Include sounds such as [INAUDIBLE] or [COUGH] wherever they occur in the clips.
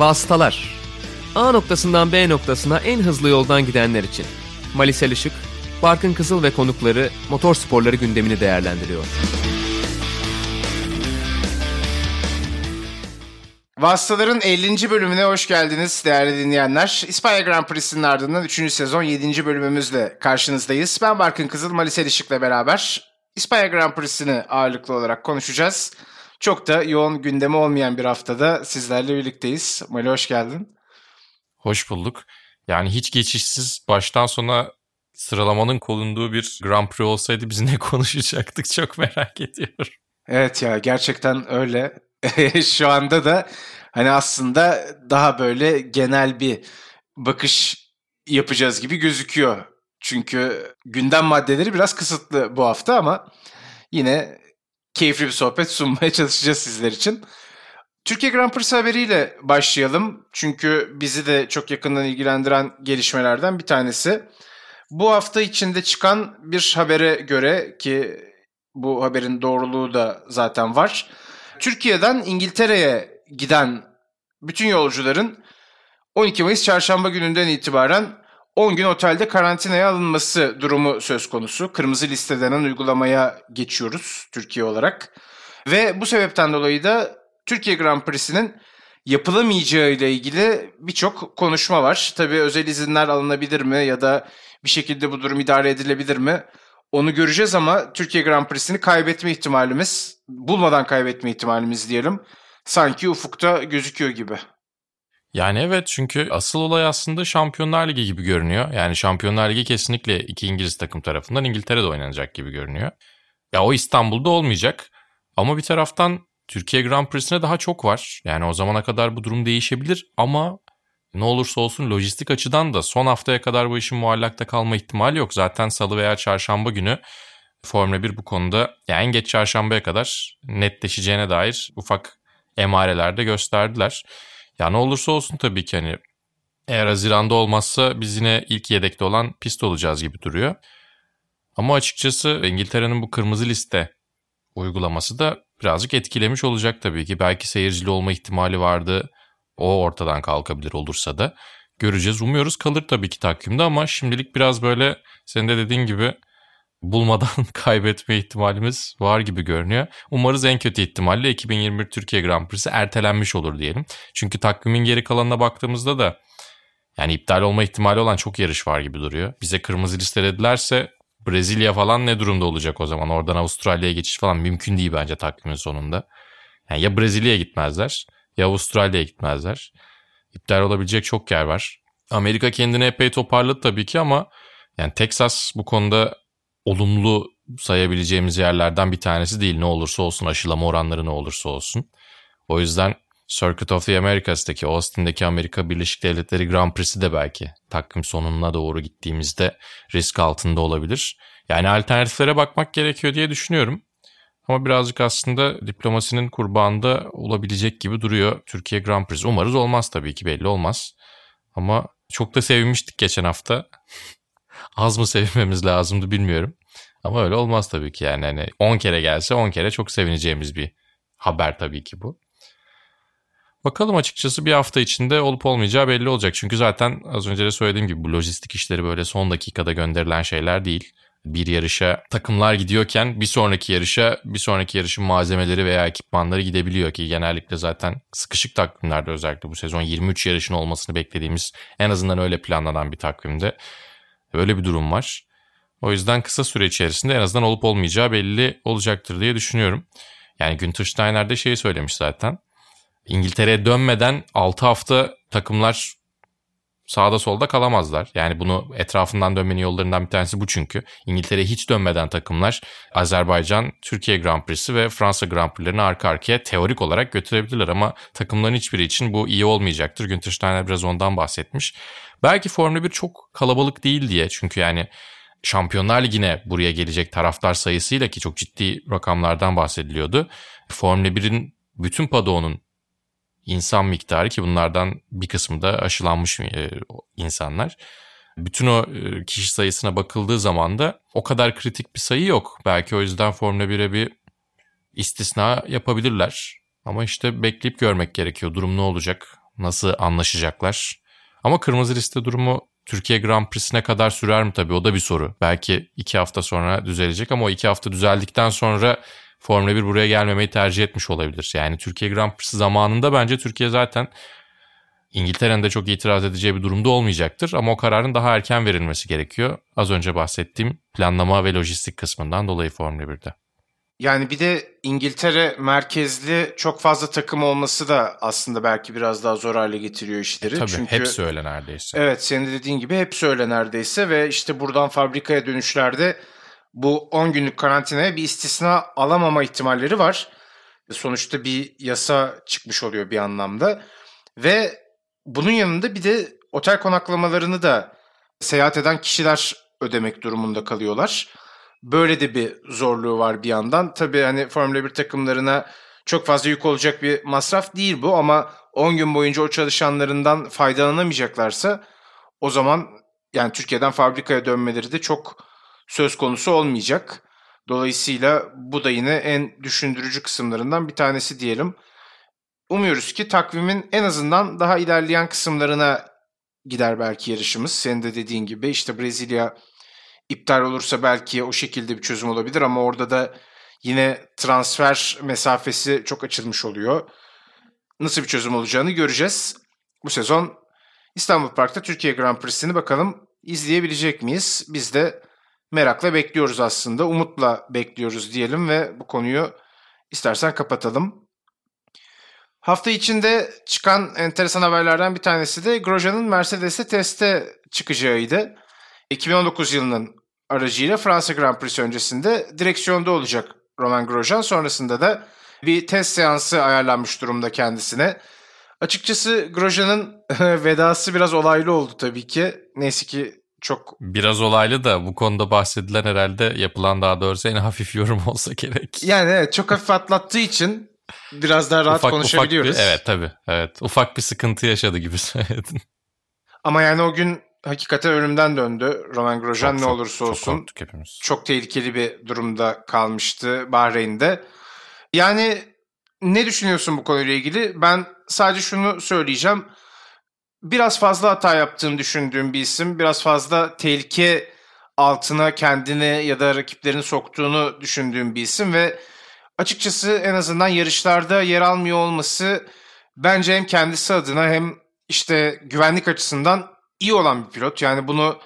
Vasıtalar A noktasından B noktasına en hızlı yoldan gidenler için. Malisel Işık, Barkın Kızıl ve konukları motor sporları gündemini değerlendiriyor. Vasıtaların 50. bölümüne hoş geldiniz değerli dinleyenler. İspanya Grand Prix'sinin ardından 3. sezon 7. bölümümüzle karşınızdayız. Ben Barkın Kızıl, Malisel Işık'la beraber İspanya Grand Prix'sini ağırlıklı olarak konuşacağız. Çok da yoğun gündemi olmayan bir haftada sizlerle birlikteyiz. Mali hoş geldin. Hoş bulduk. Yani hiç geçişsiz baştan sona sıralamanın konulduğu bir Grand Prix olsaydı biz ne [LAUGHS] konuşacaktık çok merak ediyorum. Evet ya gerçekten öyle. [LAUGHS] Şu anda da hani aslında daha böyle genel bir bakış yapacağız gibi gözüküyor. Çünkü gündem maddeleri biraz kısıtlı bu hafta ama yine keyifli bir sohbet sunmaya [LAUGHS] çalışacağız sizler için. Türkiye Grand Prix haberiyle başlayalım. Çünkü bizi de çok yakından ilgilendiren gelişmelerden bir tanesi. Bu hafta içinde çıkan bir habere göre ki bu haberin doğruluğu da zaten var. Türkiye'den İngiltere'ye giden bütün yolcuların 12 Mayıs çarşamba gününden itibaren 10 gün otelde karantinaya alınması durumu söz konusu. Kırmızı liste denen uygulamaya geçiyoruz Türkiye olarak. Ve bu sebepten dolayı da Türkiye Grand Prix'sinin yapılamayacağı ile ilgili birçok konuşma var. Tabii özel izinler alınabilir mi ya da bir şekilde bu durum idare edilebilir mi? Onu göreceğiz ama Türkiye Grand Prix'sini kaybetme ihtimalimiz, bulmadan kaybetme ihtimalimiz diyelim. Sanki ufukta gözüküyor gibi. Yani evet çünkü asıl olay aslında Şampiyonlar Ligi gibi görünüyor. Yani Şampiyonlar Ligi kesinlikle iki İngiliz takım tarafından İngiltere'de oynanacak gibi görünüyor. Ya o İstanbul'da olmayacak. Ama bir taraftan Türkiye Grand Prix'sine daha çok var. Yani o zamana kadar bu durum değişebilir ama ne olursa olsun lojistik açıdan da son haftaya kadar bu işin muallakta kalma ihtimali yok. Zaten salı veya çarşamba günü Formula 1 bu konuda yani en geç çarşambaya kadar netleşeceğine dair ufak emareler de gösterdiler. Ya ne olursa olsun tabii ki hani eğer Haziran'da olmazsa biz yine ilk yedekte olan pist olacağız gibi duruyor. Ama açıkçası İngiltere'nin bu kırmızı liste uygulaması da birazcık etkilemiş olacak tabii ki. Belki seyircili olma ihtimali vardı. O ortadan kalkabilir olursa da. Göreceğiz. Umuyoruz kalır tabii ki takvimde ama şimdilik biraz böyle senin de dediğin gibi bulmadan [LAUGHS] kaybetme ihtimalimiz var gibi görünüyor. Umarız en kötü ihtimalle 2021 Türkiye Grand Prix'si ertelenmiş olur diyelim. Çünkü takvimin geri kalanına baktığımızda da yani iptal olma ihtimali olan çok yarış var gibi duruyor. Bize kırmızı listeledilerse Brezilya falan ne durumda olacak o zaman? Oradan Avustralya'ya geçiş falan mümkün değil bence takvimin sonunda. Yani ya Brezilya'ya gitmezler ya Avustralya'ya gitmezler. İptal olabilecek çok yer var. Amerika kendini epey toparladı tabii ki ama yani Texas bu konuda olumlu sayabileceğimiz yerlerden bir tanesi değil. Ne olursa olsun aşılama oranları ne olursa olsun. O yüzden Circuit of the Americas'taki Austin'deki Amerika Birleşik Devletleri Grand Prix'si de belki takvim sonuna doğru gittiğimizde risk altında olabilir. Yani alternatiflere bakmak gerekiyor diye düşünüyorum. Ama birazcık aslında diplomasinin kurbanında olabilecek gibi duruyor Türkiye Grand Prix. Umarız olmaz tabii ki belli olmaz. Ama çok da sevinmiştik geçen hafta. Az mı sevinmemiz lazımdı bilmiyorum. Ama öyle olmaz tabii ki yani. Hani 10 kere gelse 10 kere çok sevineceğimiz bir haber tabii ki bu. Bakalım açıkçası bir hafta içinde olup olmayacağı belli olacak. Çünkü zaten az önce de söylediğim gibi bu lojistik işleri böyle son dakikada gönderilen şeyler değil. Bir yarışa takımlar gidiyorken bir sonraki yarışa bir sonraki yarışın malzemeleri veya ekipmanları gidebiliyor ki genellikle zaten sıkışık takvimlerde özellikle bu sezon 23 yarışın olmasını beklediğimiz en azından öyle planlanan bir takvimde öyle bir durum var. O yüzden kısa süre içerisinde en azından olup olmayacağı belli olacaktır diye düşünüyorum. Yani Günther Steiner de şeyi söylemiş zaten. İngiltere'ye dönmeden 6 hafta takımlar sağda solda kalamazlar. Yani bunu etrafından dönmenin yollarından bir tanesi bu çünkü. İngiltere'ye hiç dönmeden takımlar Azerbaycan, Türkiye Grand Prix'si ve Fransa Grand Prix'lerini arka arkaya teorik olarak götürebilirler ama takımların hiçbiri için bu iyi olmayacaktır. Günther Steiner biraz ondan bahsetmiş. Belki Formula 1 çok kalabalık değil diye çünkü yani Şampiyonlar Ligi'ne buraya gelecek taraftar sayısıyla ki çok ciddi rakamlardan bahsediliyordu. Formula 1'in bütün padoğunun insan miktarı ki bunlardan bir kısmı da aşılanmış e, insanlar. Bütün o e, kişi sayısına bakıldığı zaman da o kadar kritik bir sayı yok. Belki o yüzden Formula 1'e bir istisna yapabilirler. Ama işte bekleyip görmek gerekiyor. Durum ne olacak? Nasıl anlaşacaklar? Ama kırmızı liste durumu Türkiye Grand Prix'sine kadar sürer mi tabii o da bir soru. Belki iki hafta sonra düzelecek ama o iki hafta düzeldikten sonra Formula 1 buraya gelmemeyi tercih etmiş olabilir. Yani Türkiye Grand Prix'si zamanında bence Türkiye zaten İngiltere'nin de çok itiraz edeceği bir durumda olmayacaktır ama o kararın daha erken verilmesi gerekiyor. Az önce bahsettiğim planlama ve lojistik kısmından dolayı Formula 1'de. Yani bir de İngiltere merkezli çok fazla takım olması da aslında belki biraz daha zor hale getiriyor işleri. E, tabii Çünkü, hepsi öyle neredeyse. Evet senin de dediğin gibi hepsi öyle neredeyse ve işte buradan fabrikaya dönüşlerde bu 10 günlük karantinaya bir istisna alamama ihtimalleri var. Sonuçta bir yasa çıkmış oluyor bir anlamda. Ve bunun yanında bir de otel konaklamalarını da seyahat eden kişiler ödemek durumunda kalıyorlar. Böyle de bir zorluğu var bir yandan. Tabii hani Formula 1 takımlarına çok fazla yük olacak bir masraf değil bu ama 10 gün boyunca o çalışanlarından faydalanamayacaklarsa o zaman yani Türkiye'den fabrikaya dönmeleri de çok söz konusu olmayacak. Dolayısıyla bu da yine en düşündürücü kısımlarından bir tanesi diyelim. Umuyoruz ki takvimin en azından daha ilerleyen kısımlarına gider belki yarışımız. Senin de dediğin gibi işte Brezilya iptal olursa belki o şekilde bir çözüm olabilir ama orada da yine transfer mesafesi çok açılmış oluyor. Nasıl bir çözüm olacağını göreceğiz. Bu sezon İstanbul Park'ta Türkiye Grand Prix'sini bakalım izleyebilecek miyiz? Biz de merakla bekliyoruz aslında. Umutla bekliyoruz diyelim ve bu konuyu istersen kapatalım. Hafta içinde çıkan enteresan haberlerden bir tanesi de Grosjean'ın Mercedes'te teste çıkacağıydı. 2019 yılının aracıyla Fransa Grand Prix öncesinde direksiyonda olacak Roman Grosjean. Sonrasında da bir test seansı ayarlanmış durumda kendisine. Açıkçası Grosjean'ın [LAUGHS] vedası biraz olaylı oldu tabii ki. Neyse ki çok... Biraz olaylı da bu konuda bahsedilen herhalde yapılan daha doğrusu en hafif yorum [LAUGHS] olsa gerek. Yani evet çok hafif atlattığı için biraz daha rahat ufak, konuşabiliyoruz. Ufak bir, evet tabii. Evet. Ufak bir sıkıntı yaşadı gibi [LAUGHS] söyledin. Ama yani o gün hakikaten ölümden döndü. Roman Grosjean Çok, ne çok, olursa çok olsun. hepimiz. Çok tehlikeli bir durumda kalmıştı Bahreyn'de. Yani ne düşünüyorsun bu konuyla ilgili? Ben sadece şunu söyleyeceğim. Biraz fazla hata yaptığını düşündüğüm bir isim. Biraz fazla tehlike altına kendini ya da rakiplerini soktuğunu düşündüğüm bir isim ve açıkçası en azından yarışlarda yer almıyor olması bence hem kendisi adına hem işte güvenlik açısından iyi olan bir pilot. Yani bunu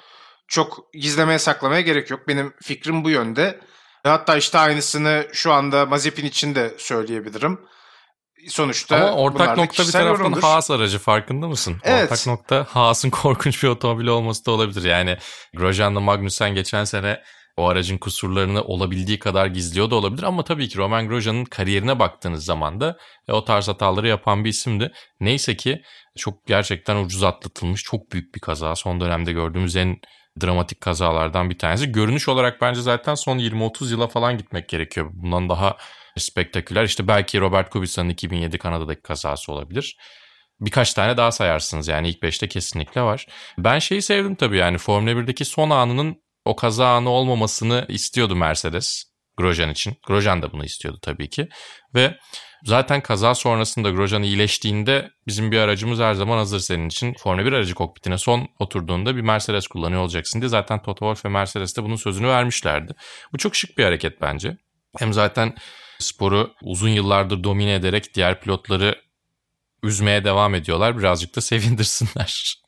çok gizlemeye saklamaya gerek yok. Benim fikrim bu yönde. Hatta işte aynısını şu anda Mazepin için de söyleyebilirim. Sonuçta Ama ortak nokta bir taraftan yorumdur. Haas aracı farkında mısın? Evet. Ortak nokta Haas'ın [LAUGHS] korkunç bir otomobil olması da olabilir. Yani Grosjean'la Magnussen geçen sene o aracın kusurlarını olabildiği kadar gizliyor da olabilir. Ama tabii ki Roman Grosjean'ın kariyerine baktığınız zaman da e, o tarz hataları yapan bir isimdi. Neyse ki çok gerçekten ucuz atlatılmış çok büyük bir kaza. Son dönemde gördüğümüz en dramatik kazalardan bir tanesi. Görünüş olarak bence zaten son 20-30 yıla falan gitmek gerekiyor. Bundan daha spektaküler. İşte belki Robert Kubica'nın 2007 Kanada'daki kazası olabilir. Birkaç tane daha sayarsınız yani ilk 5'te kesinlikle var. Ben şeyi sevdim tabii yani Formula 1'deki son anının o kaza anı olmamasını istiyordu Mercedes. Grosjean için. Grosjean da bunu istiyordu tabii ki. Ve zaten kaza sonrasında Grosjean iyileştiğinde bizim bir aracımız her zaman hazır senin için. Formula 1 aracı kokpitine son oturduğunda bir Mercedes kullanıyor olacaksın diye zaten Toto Wolff ve Mercedes de bunun sözünü vermişlerdi. Bu çok şık bir hareket bence. Hem zaten sporu uzun yıllardır domine ederek diğer pilotları üzmeye devam ediyorlar. Birazcık da sevindirsinler. [LAUGHS]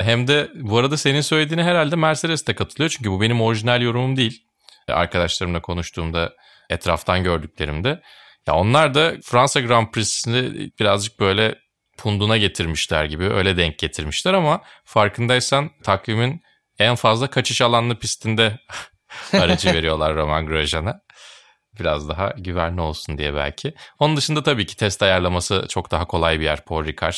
Hem de bu arada senin söylediğine herhalde Mercedes de katılıyor. Çünkü bu benim orijinal yorumum değil. Arkadaşlarımla konuştuğumda etraftan gördüklerimde. Ya onlar da Fransa Grand Prix'sini birazcık böyle punduna getirmişler gibi öyle denk getirmişler ama farkındaysan takvimin en fazla kaçış alanlı pistinde [LAUGHS] aracı veriyorlar Roman Grosjean'a. Biraz daha güvenli olsun diye belki. Onun dışında tabii ki test ayarlaması çok daha kolay bir yer Paul Ricard.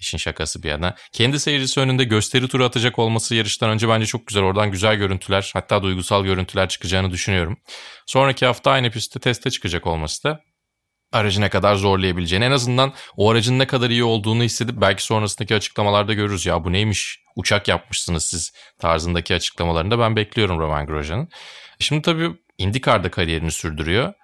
İşin şakası bir yana. Kendi seyircisi önünde gösteri turu atacak olması yarıştan önce bence çok güzel. Oradan güzel görüntüler hatta duygusal görüntüler çıkacağını düşünüyorum. Sonraki hafta aynı pistte teste çıkacak olması da aracı ne kadar zorlayabileceğini en azından o aracın ne kadar iyi olduğunu hissedip belki sonrasındaki açıklamalarda görürüz. Ya bu neymiş uçak yapmışsınız siz tarzındaki açıklamalarında ben bekliyorum Roman Grosjean'ın. Şimdi tabii IndyCar'da kariyerini sürdürüyor.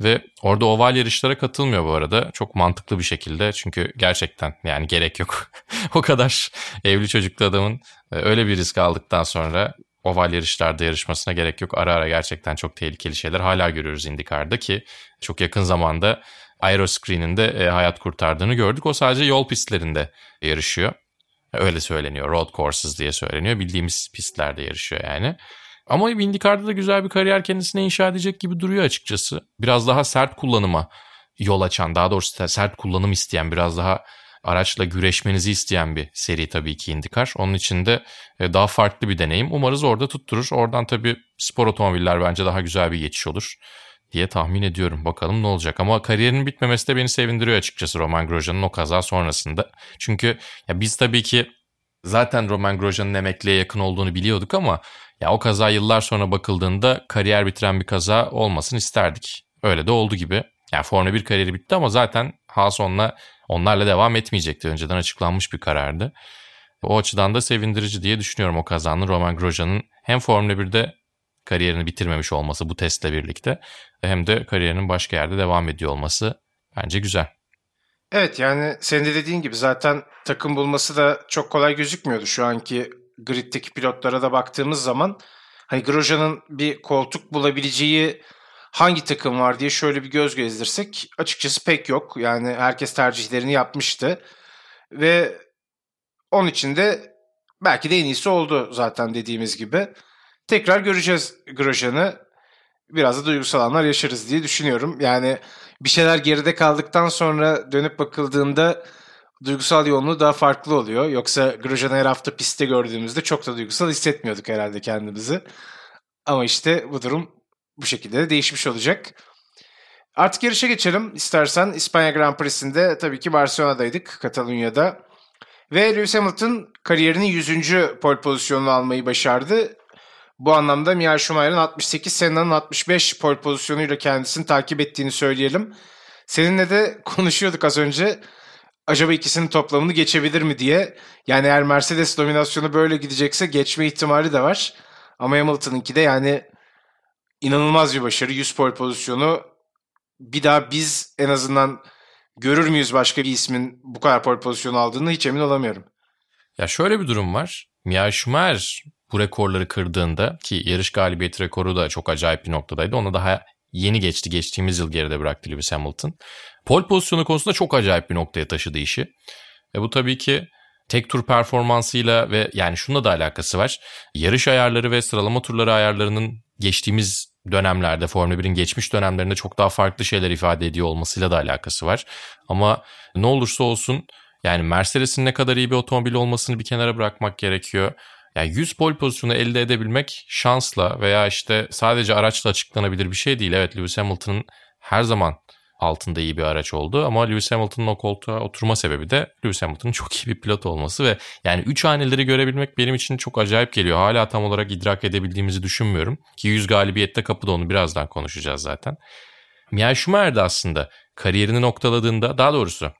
Ve orada oval yarışlara katılmıyor bu arada. Çok mantıklı bir şekilde. Çünkü gerçekten yani gerek yok. [LAUGHS] o kadar evli çocuklu adamın e, öyle bir risk aldıktan sonra oval yarışlarda yarışmasına gerek yok. Ara ara gerçekten çok tehlikeli şeyler hala görüyoruz IndyCar'da ki çok yakın zamanda Aeroscreen'in de e, hayat kurtardığını gördük. O sadece yol pistlerinde yarışıyor. Öyle söyleniyor. Road courses diye söyleniyor. Bildiğimiz pistlerde yarışıyor yani. Ama IndyCar'da da güzel bir kariyer kendisine inşa edecek gibi duruyor açıkçası. Biraz daha sert kullanıma yol açan, daha doğrusu sert kullanım isteyen, biraz daha araçla güreşmenizi isteyen bir seri tabii ki IndyCar. Onun için de e, daha farklı bir deneyim. Umarız orada tutturur. Oradan tabii spor otomobiller bence daha güzel bir geçiş olur diye tahmin ediyorum. Bakalım ne olacak. Ama kariyerinin bitmemesi de beni sevindiriyor açıkçası Roman Grosjean'ın o kaza sonrasında. Çünkü ya biz tabii ki zaten Roman Grosjean'ın emekliye yakın olduğunu biliyorduk ama ya o kaza yıllar sonra bakıldığında kariyer bitiren bir kaza olmasın isterdik. Öyle de oldu gibi. Yani Formula 1 kariyeri bitti ama zaten Haason'la onlarla devam etmeyecekti. Önceden açıklanmış bir karardı. O açıdan da sevindirici diye düşünüyorum o kazanın Roman Grosjean'ın hem Formula 1'de kariyerini bitirmemiş olması bu testle birlikte hem de kariyerinin başka yerde devam ediyor olması bence güzel. Evet yani senin de dediğin gibi zaten takım bulması da çok kolay gözükmüyordu şu anki griddeki pilotlara da baktığımız zaman. Hani Grosjean'ın bir koltuk bulabileceği hangi takım var diye şöyle bir göz gezdirsek açıkçası pek yok. Yani herkes tercihlerini yapmıştı. Ve onun için de belki de en iyisi oldu zaten dediğimiz gibi. Tekrar göreceğiz Grosjean'ı. Biraz da duygusal anlar yaşarız diye düşünüyorum. Yani bir şeyler geride kaldıktan sonra dönüp bakıldığında duygusal yoğunluğu daha farklı oluyor. Yoksa Grosjean'ı her hafta pistte gördüğümüzde çok da duygusal hissetmiyorduk herhalde kendimizi. Ama işte bu durum bu şekilde de değişmiş olacak. Artık yarışa geçelim istersen. İspanya Grand Prix'sinde tabii ki Barcelona'daydık, Katalunya'da. Ve Lewis Hamilton kariyerinin 100. pole pozisyonunu almayı başardı. Bu anlamda Michael Schumacher'ın 68, Senna'nın 65 pole pozisyonuyla kendisini takip ettiğini söyleyelim. Seninle de [LAUGHS] konuşuyorduk az önce. Acaba ikisinin toplamını geçebilir mi diye. Yani eğer Mercedes dominasyonu böyle gidecekse geçme ihtimali de var. Ama Hamilton'ınki de yani inanılmaz bir başarı. 100 pole pozisyonu. Bir daha biz en azından görür müyüz başka bir ismin bu kadar pole pozisyonu aldığını hiç emin olamıyorum. Ya şöyle bir durum var. Mia Schumacher bu rekorları kırdığında ki yarış galibiyeti rekoru da çok acayip bir noktadaydı. Ona daha yeni geçti. Geçtiğimiz yıl geride bıraktı Lewis Hamilton. Pole pozisyonu konusunda çok acayip bir noktaya taşıdı işi. E bu tabii ki tek tur performansıyla ve yani şununla da alakası var. Yarış ayarları ve sıralama turları ayarlarının geçtiğimiz dönemlerde Formula 1'in geçmiş dönemlerinde çok daha farklı şeyler ifade ediyor olmasıyla da alakası var. Ama ne olursa olsun yani Mercedes'in ne kadar iyi bir otomobil olmasını bir kenara bırakmak gerekiyor. Yani 100 pole pozisyonu elde edebilmek şansla veya işte sadece araçla açıklanabilir bir şey değil. Evet Lewis Hamilton'ın her zaman altında iyi bir araç oldu ama Lewis Hamilton'ın o koltuğa oturma sebebi de Lewis Hamilton'ın [LAUGHS] çok iyi bir pilot olması ve yani 3 haneleri görebilmek benim için çok acayip geliyor. Hala tam olarak idrak edebildiğimizi düşünmüyorum ki 100 galibiyette kapıda onu birazdan konuşacağız zaten. Michael Schumacher de aslında kariyerini noktaladığında daha doğrusu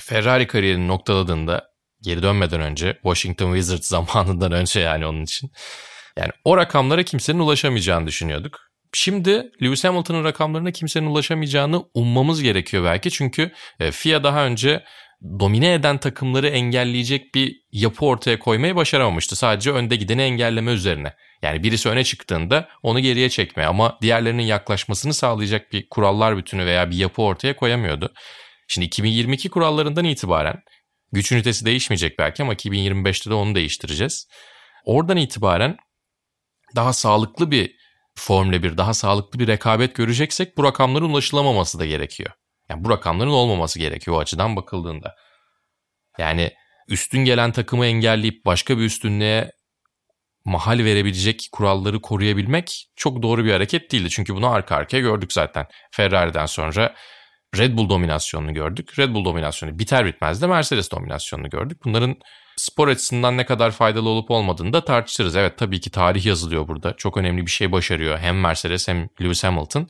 Ferrari kariyerini noktaladığında geri dönmeden önce Washington Wizards [LAUGHS] zamanından önce yani onun için. Yani o rakamlara kimsenin ulaşamayacağını düşünüyorduk. Şimdi Lewis Hamilton'ın rakamlarına kimsenin ulaşamayacağını ummamız gerekiyor belki. Çünkü e, FIA daha önce domine eden takımları engelleyecek bir yapı ortaya koymayı başaramamıştı. Sadece önde gideni engelleme üzerine. Yani birisi öne çıktığında onu geriye çekme ama diğerlerinin yaklaşmasını sağlayacak bir kurallar bütünü veya bir yapı ortaya koyamıyordu. Şimdi 2022 kurallarından itibaren güç ünitesi değişmeyecek belki ama 2025'te de onu değiştireceğiz. Oradan itibaren daha sağlıklı bir Formula 1 daha sağlıklı bir rekabet göreceksek bu rakamların ulaşılamaması da gerekiyor. Yani bu rakamların olmaması gerekiyor o açıdan bakıldığında. Yani üstün gelen takımı engelleyip başka bir üstünlüğe mahal verebilecek kuralları koruyabilmek çok doğru bir hareket değildi. Çünkü bunu arka arkaya gördük zaten. Ferrari'den sonra Red Bull dominasyonunu gördük. Red Bull dominasyonu biter bitmez de Mercedes dominasyonunu gördük. Bunların spor açısından ne kadar faydalı olup olmadığını da tartışırız. Evet tabii ki tarih yazılıyor burada. Çok önemli bir şey başarıyor hem Mercedes hem Lewis Hamilton.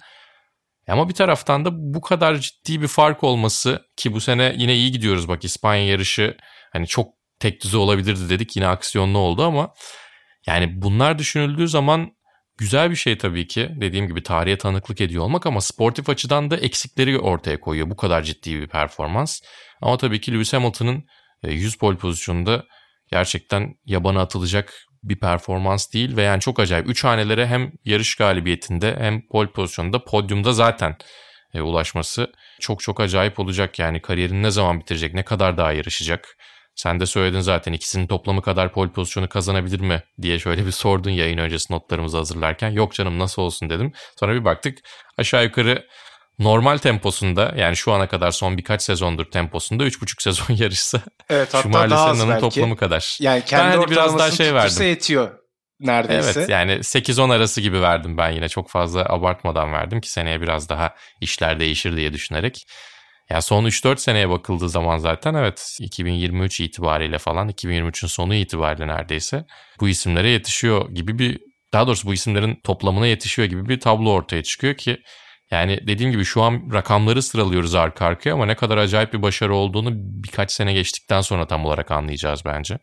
Ama bir taraftan da bu kadar ciddi bir fark olması ki bu sene yine iyi gidiyoruz bak İspanya yarışı hani çok tek düze olabilirdi dedik yine aksiyonlu oldu ama yani bunlar düşünüldüğü zaman güzel bir şey tabii ki. Dediğim gibi tarihe tanıklık ediyor olmak ama sportif açıdan da eksikleri ortaya koyuyor. Bu kadar ciddi bir performans. Ama tabii ki Lewis Hamilton'ın 100 e, pol pozisyonunda gerçekten yabana atılacak bir performans değil ve yani çok acayip. Üç hanelere hem yarış galibiyetinde hem pol pozisyonunda podyumda zaten e, ulaşması çok çok acayip olacak. Yani kariyerini ne zaman bitirecek, ne kadar daha yarışacak. Sen de söyledin zaten ikisinin toplamı kadar pol pozisyonu kazanabilir mi diye şöyle bir sordun yayın öncesi notlarımızı hazırlarken. Yok canım nasıl olsun dedim. Sonra bir baktık aşağı yukarı normal temposunda yani şu ana kadar son birkaç sezondur temposunda 3,5 [LAUGHS] sezon yarışsa evet, hatta daha az belki. toplamı kadar. Yani kendi ben hani biraz daha şey verdim. yetiyor neredeyse. Evet yani 8-10 arası gibi verdim ben yine çok fazla abartmadan verdim ki seneye biraz daha işler değişir diye düşünerek. Ya son 3-4 seneye bakıldığı zaman zaten evet 2023 itibariyle falan 2023'ün sonu itibariyle neredeyse bu isimlere yetişiyor gibi bir daha doğrusu bu isimlerin toplamına yetişiyor gibi bir tablo ortaya çıkıyor ki yani dediğim gibi şu an rakamları sıralıyoruz arka arkaya ama ne kadar acayip bir başarı olduğunu birkaç sene geçtikten sonra tam olarak anlayacağız bence.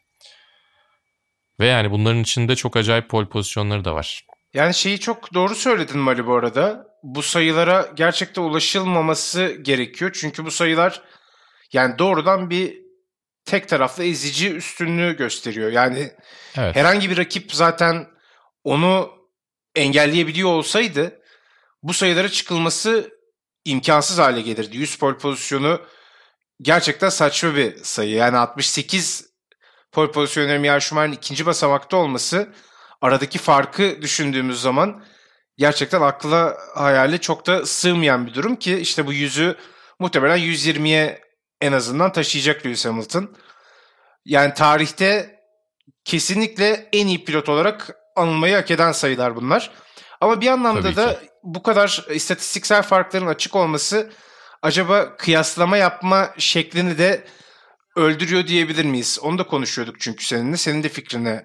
Ve yani bunların içinde çok acayip pol pozisyonları da var. Yani şeyi çok doğru söyledin Mali bu arada. Bu sayılara gerçekten ulaşılmaması gerekiyor. Çünkü bu sayılar yani doğrudan bir tek taraflı ezici üstünlüğü gösteriyor. Yani evet. herhangi bir rakip zaten onu engelleyebiliyor olsaydı bu sayılara çıkılması imkansız hale gelirdi. 100 pol pozisyonu gerçekten saçma bir sayı. Yani 68 pol pozisyonu Michael Schumacher'in ikinci basamakta olması aradaki farkı düşündüğümüz zaman gerçekten akla hayale çok da sığmayan bir durum ki işte bu yüzü muhtemelen 120'ye en azından taşıyacak Lewis Hamilton. Yani tarihte kesinlikle en iyi pilot olarak anılmayı hak eden sayılar bunlar. Ama bir anlamda da bu kadar istatistiksel farkların açık olması acaba kıyaslama yapma şeklini de öldürüyor diyebilir miyiz? Onu da konuşuyorduk çünkü seninle. Senin de fikrini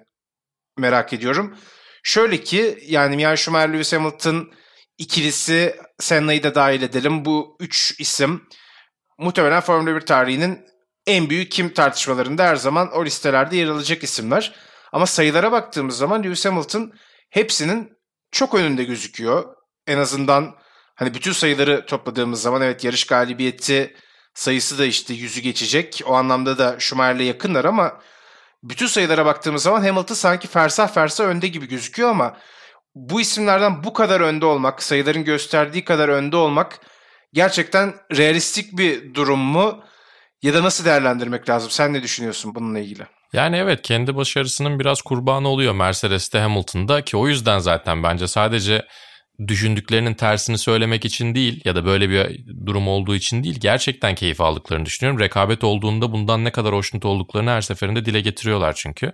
merak ediyorum. Şöyle ki yani Michael Schumacher, Lewis Hamilton ikilisi Senna'yı da dahil edelim. Bu üç isim muhtemelen Formula 1 tarihinin en büyük kim tartışmalarında her zaman o listelerde yer alacak isimler. Ama sayılara baktığımız zaman Lewis Hamilton hepsinin çok önünde gözüküyor. En azından hani bütün sayıları topladığımız zaman evet yarış galibiyeti sayısı da işte yüzü geçecek. O anlamda da Schumacher'le yakınlar ama bütün sayılara baktığımız zaman Hamilton sanki fersah fersah önde gibi gözüküyor ama bu isimlerden bu kadar önde olmak, sayıların gösterdiği kadar önde olmak gerçekten realistik bir durum mu? Ya da nasıl değerlendirmek lazım? Sen ne düşünüyorsun bununla ilgili? Yani evet kendi başarısının biraz kurbanı oluyor Mercedes'te Hamilton'da ki o yüzden zaten bence sadece düşündüklerinin tersini söylemek için değil ya da böyle bir durum olduğu için değil gerçekten keyif aldıklarını düşünüyorum. Rekabet olduğunda bundan ne kadar hoşnut olduklarını her seferinde dile getiriyorlar çünkü.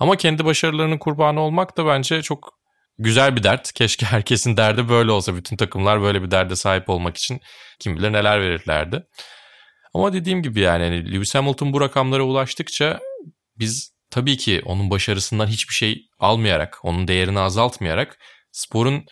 Ama kendi başarılarının kurbanı olmak da bence çok güzel bir dert. Keşke [LAUGHS] herkesin derdi böyle olsa. Bütün takımlar böyle bir derde sahip olmak için kim bilir neler verirlerdi. Ama dediğim gibi yani hani Lewis Hamilton bu rakamlara ulaştıkça biz tabii ki onun başarısından hiçbir şey almayarak, onun değerini azaltmayarak sporun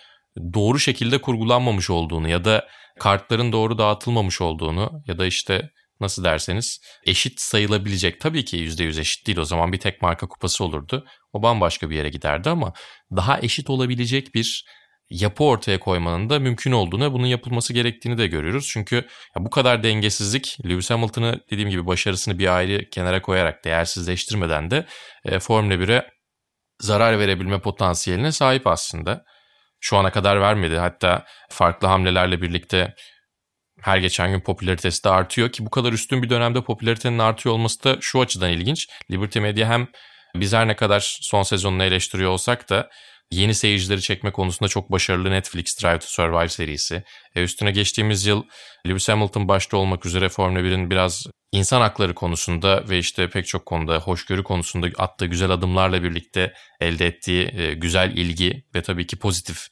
doğru şekilde kurgulanmamış olduğunu ya da kartların doğru dağıtılmamış olduğunu ya da işte nasıl derseniz eşit sayılabilecek tabii ki %100 eşit değil o zaman bir tek marka kupası olurdu. O bambaşka bir yere giderdi ama daha eşit olabilecek bir yapı ortaya koymanın da mümkün olduğunu, bunun yapılması gerektiğini de görüyoruz. Çünkü bu kadar dengesizlik Lewis Hamilton'ı dediğim gibi başarısını bir ayrı kenara koyarak değersizleştirmeden de e, Formula 1'e zarar verebilme potansiyeline sahip aslında şu ana kadar vermedi. Hatta farklı hamlelerle birlikte her geçen gün popülaritesi de artıyor ki bu kadar üstün bir dönemde popülaritenin artıyor olması da şu açıdan ilginç. Liberty Media hem biz her ne kadar son sezonunu eleştiriyor olsak da yeni seyircileri çekme konusunda çok başarılı Netflix Drive to Survive serisi. E üstüne geçtiğimiz yıl Lewis Hamilton başta olmak üzere Formula 1'in biraz insan hakları konusunda ve işte pek çok konuda hoşgörü konusunda attığı güzel adımlarla birlikte elde ettiği e, güzel ilgi ve tabii ki pozitif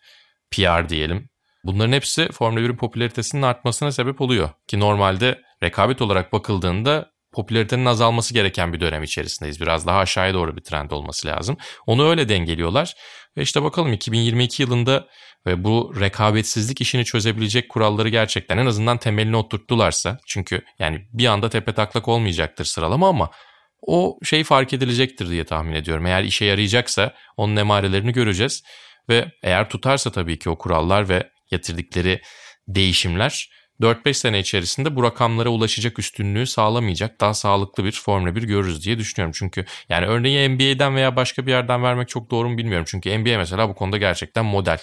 PR diyelim. Bunların hepsi Formula 1'in popülaritesinin artmasına sebep oluyor. Ki normalde rekabet olarak bakıldığında popülaritenin azalması gereken bir dönem içerisindeyiz. Biraz daha aşağıya doğru bir trend olması lazım. Onu öyle dengeliyorlar. Ve işte bakalım 2022 yılında ve bu rekabetsizlik işini çözebilecek kuralları gerçekten en azından temelini oturttularsa çünkü yani bir anda tepe taklak olmayacaktır sıralama ama o şey fark edilecektir diye tahmin ediyorum. Eğer işe yarayacaksa onun emarelerini göreceğiz. Ve eğer tutarsa tabii ki o kurallar ve getirdikleri değişimler 4-5 sene içerisinde bu rakamlara ulaşacak üstünlüğü sağlamayacak daha sağlıklı bir Formula 1 görürüz diye düşünüyorum. Çünkü yani örneği NBA'den veya başka bir yerden vermek çok doğru mu bilmiyorum. Çünkü NBA mesela bu konuda gerçekten model.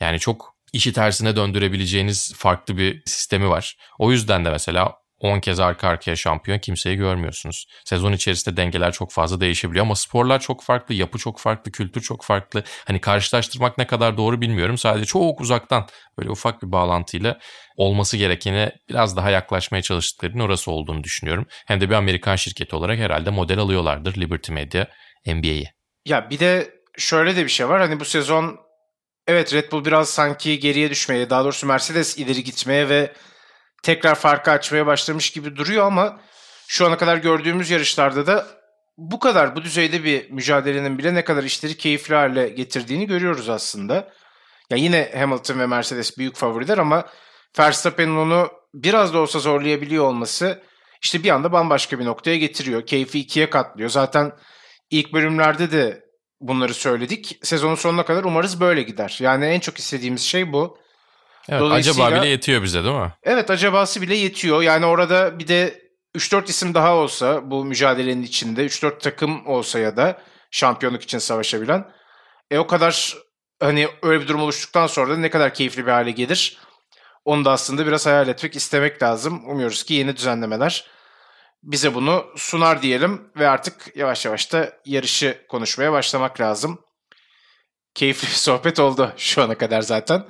Yani çok işi tersine döndürebileceğiniz farklı bir sistemi var. O yüzden de mesela 10 kez arka arkaya şampiyon kimseyi görmüyorsunuz. Sezon içerisinde dengeler çok fazla değişebiliyor ama sporlar çok farklı, yapı çok farklı, kültür çok farklı. Hani karşılaştırmak ne kadar doğru bilmiyorum. Sadece çok uzaktan böyle ufak bir bağlantıyla olması gerekene biraz daha yaklaşmaya çalıştıklarının orası olduğunu düşünüyorum. Hem de bir Amerikan şirketi olarak herhalde model alıyorlardır Liberty Media NBA'yi. Ya bir de şöyle de bir şey var. Hani bu sezon evet Red Bull biraz sanki geriye düşmeye, daha doğrusu Mercedes ileri gitmeye ve tekrar farkı açmaya başlamış gibi duruyor ama şu ana kadar gördüğümüz yarışlarda da bu kadar bu düzeyde bir mücadelenin bile ne kadar işleri keyifli hale getirdiğini görüyoruz aslında. Ya yine Hamilton ve Mercedes büyük favoriler ama Verstappen'in onu biraz da olsa zorlayabiliyor olması işte bir anda bambaşka bir noktaya getiriyor. Keyfi ikiye katlıyor. Zaten ilk bölümlerde de bunları söyledik. Sezonun sonuna kadar umarız böyle gider. Yani en çok istediğimiz şey bu. Evet, Dolayısıyla, acaba bile yetiyor bize değil mi? Evet acabası bile yetiyor. Yani orada bir de 3-4 isim daha olsa bu mücadelenin içinde 3-4 takım olsa ya da şampiyonluk için savaşabilen e o kadar hani öyle bir durum oluştuktan sonra da ne kadar keyifli bir hale gelir. Onu da aslında biraz hayal etmek istemek lazım. Umuyoruz ki yeni düzenlemeler bize bunu sunar diyelim ve artık yavaş yavaş da yarışı konuşmaya başlamak lazım. Keyifli bir sohbet oldu şu ana kadar zaten.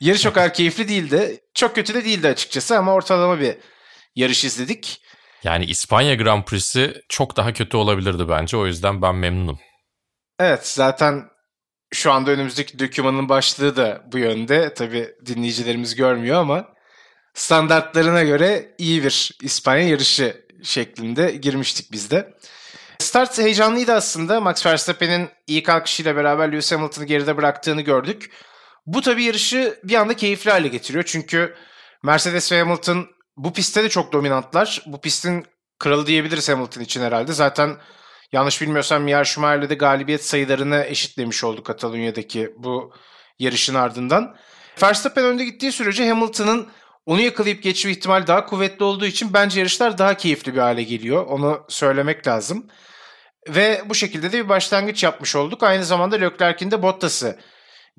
Yarış o kadar [LAUGHS] keyifli değildi. Çok kötü de değildi açıkçası ama ortalama bir yarış izledik. Yani İspanya Grand Prix'si çok daha kötü olabilirdi bence. O yüzden ben memnunum. Evet zaten şu anda önümüzdeki dokümanın başlığı da bu yönde. Tabi dinleyicilerimiz görmüyor ama standartlarına göre iyi bir İspanya yarışı şeklinde girmiştik biz de. Start heyecanlıydı aslında. Max Verstappen'in iyi kalkışıyla beraber Lewis Hamilton'ı geride bıraktığını gördük. Bu tabii yarışı bir anda keyifli hale getiriyor. Çünkü Mercedes ve Hamilton bu pistte de çok dominantlar. Bu pistin kralı diyebiliriz Hamilton için herhalde. Zaten yanlış bilmiyorsam Michael Schumacher'le de galibiyet sayılarını eşitlemiş oldu Katalonya'daki bu yarışın ardından. Verstappen önde gittiği sürece Hamilton'ın onu yakalayıp geçme ihtimali daha kuvvetli olduğu için bence yarışlar daha keyifli bir hale geliyor. Onu söylemek lazım. Ve bu şekilde de bir başlangıç yapmış olduk. Aynı zamanda Leclerc'in de Bottas'ı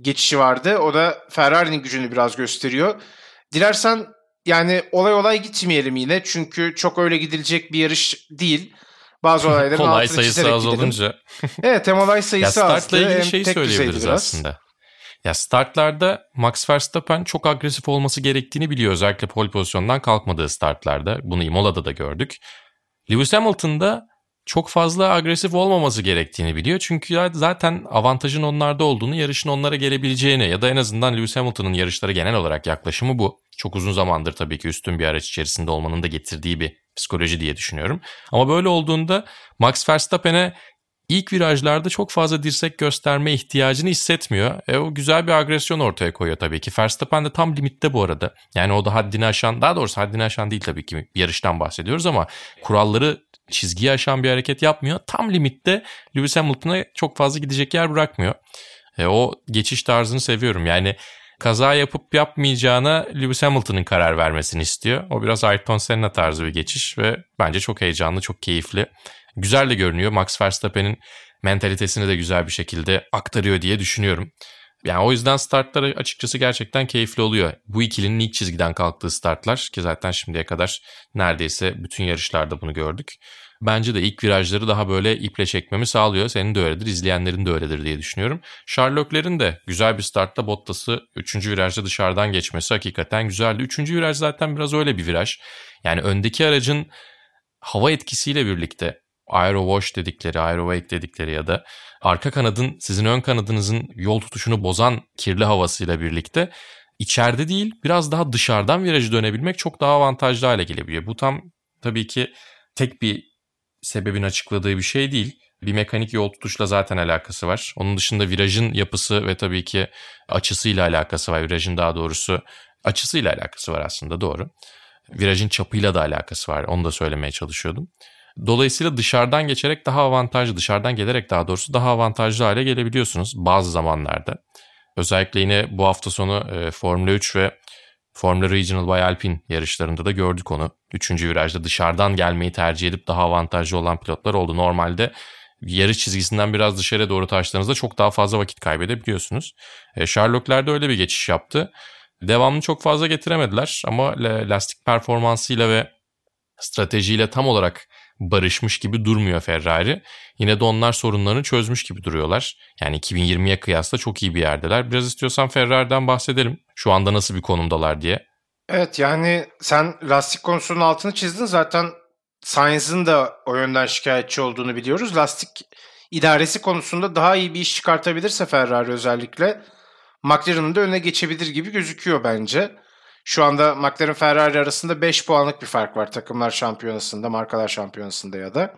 geçişi vardı. O da Ferrari'nin gücünü biraz gösteriyor. Dilersen yani olay olay gitmeyelim yine. Çünkü çok öyle gidilecek bir yarış değil. Bazı [LAUGHS] olayların olay sayısı az gidelim. olunca. [LAUGHS] evet hem olay sayısı ya startla azdı. ilgili şey söyleyebiliriz aslında. Ya startlarda Max Verstappen çok agresif olması gerektiğini biliyor. Özellikle pole pozisyondan kalkmadığı startlarda. Bunu Imola'da da gördük. Lewis Hamilton da çok fazla agresif olmaması gerektiğini biliyor. Çünkü zaten avantajın onlarda olduğunu, yarışın onlara gelebileceğini ya da en azından Lewis Hamilton'ın yarışları genel olarak yaklaşımı bu. Çok uzun zamandır tabii ki üstün bir araç içerisinde olmanın da getirdiği bir psikoloji diye düşünüyorum. Ama böyle olduğunda Max Verstappen'e ilk virajlarda çok fazla dirsek gösterme ihtiyacını hissetmiyor. E, o güzel bir agresyon ortaya koyuyor tabii ki. Verstappen de tam limitte bu arada. Yani o da haddini aşan, daha doğrusu haddini aşan değil tabii ki yarıştan bahsediyoruz ama kuralları çizgiyi aşan bir hareket yapmıyor. Tam limitte Lewis Hamilton'a çok fazla gidecek yer bırakmıyor. E, o geçiş tarzını seviyorum. Yani kaza yapıp yapmayacağına Lewis Hamilton'ın karar vermesini istiyor. O biraz Ayrton Senna tarzı bir geçiş ve bence çok heyecanlı, çok keyifli. Güzel de görünüyor. Max Verstappen'in mentalitesini de güzel bir şekilde aktarıyor diye düşünüyorum. Yani o yüzden startları açıkçası gerçekten keyifli oluyor. Bu ikilinin ilk çizgiden kalktığı startlar ki zaten şimdiye kadar neredeyse bütün yarışlarda bunu gördük. Bence de ilk virajları daha böyle iple çekmemi sağlıyor. Senin de öyledir, izleyenlerin de öyledir diye düşünüyorum. Sherlock'lerin de güzel bir startta Bottas'ı 3. virajda dışarıdan geçmesi hakikaten güzeldi. 3. viraj zaten biraz öyle bir viraj. Yani öndeki aracın hava etkisiyle birlikte aero wash dedikleri, aero wake dedikleri ya da arka kanadın sizin ön kanadınızın yol tutuşunu bozan kirli havasıyla birlikte içeride değil biraz daha dışarıdan virajı dönebilmek çok daha avantajlı hale gelebiliyor. Bu tam tabii ki tek bir sebebin açıkladığı bir şey değil. Bir mekanik yol tutuşla zaten alakası var. Onun dışında virajın yapısı ve tabii ki açısıyla alakası var. Virajın daha doğrusu açısıyla alakası var aslında doğru. Virajın çapıyla da alakası var. Onu da söylemeye çalışıyordum. Dolayısıyla dışarıdan geçerek daha avantajlı, dışarıdan gelerek daha doğrusu daha avantajlı hale gelebiliyorsunuz bazı zamanlarda. Özellikle yine bu hafta sonu e, Formula 3 ve Formula Regional by Alpine yarışlarında da gördük onu. Üçüncü virajda dışarıdan gelmeyi tercih edip daha avantajlı olan pilotlar oldu. Normalde yarış çizgisinden biraz dışarıya doğru taştığınızda çok daha fazla vakit kaybedebiliyorsunuz. E, Sherlock'ler de öyle bir geçiş yaptı. Devamını çok fazla getiremediler ama lastik performansıyla ve stratejiyle tam olarak barışmış gibi durmuyor Ferrari. Yine de onlar sorunlarını çözmüş gibi duruyorlar. Yani 2020'ye kıyasla çok iyi bir yerdeler. Biraz istiyorsan Ferrari'den bahsedelim. Şu anda nasıl bir konumdalar diye. Evet yani sen lastik konusunun altını çizdin. Zaten Sainz'ın da o yönden şikayetçi olduğunu biliyoruz. Lastik idaresi konusunda daha iyi bir iş çıkartabilirse Ferrari özellikle McLaren'ın da önüne geçebilir gibi gözüküyor bence. Şu anda McLaren Ferrari arasında 5 puanlık bir fark var takımlar şampiyonasında, markalar şampiyonasında ya da.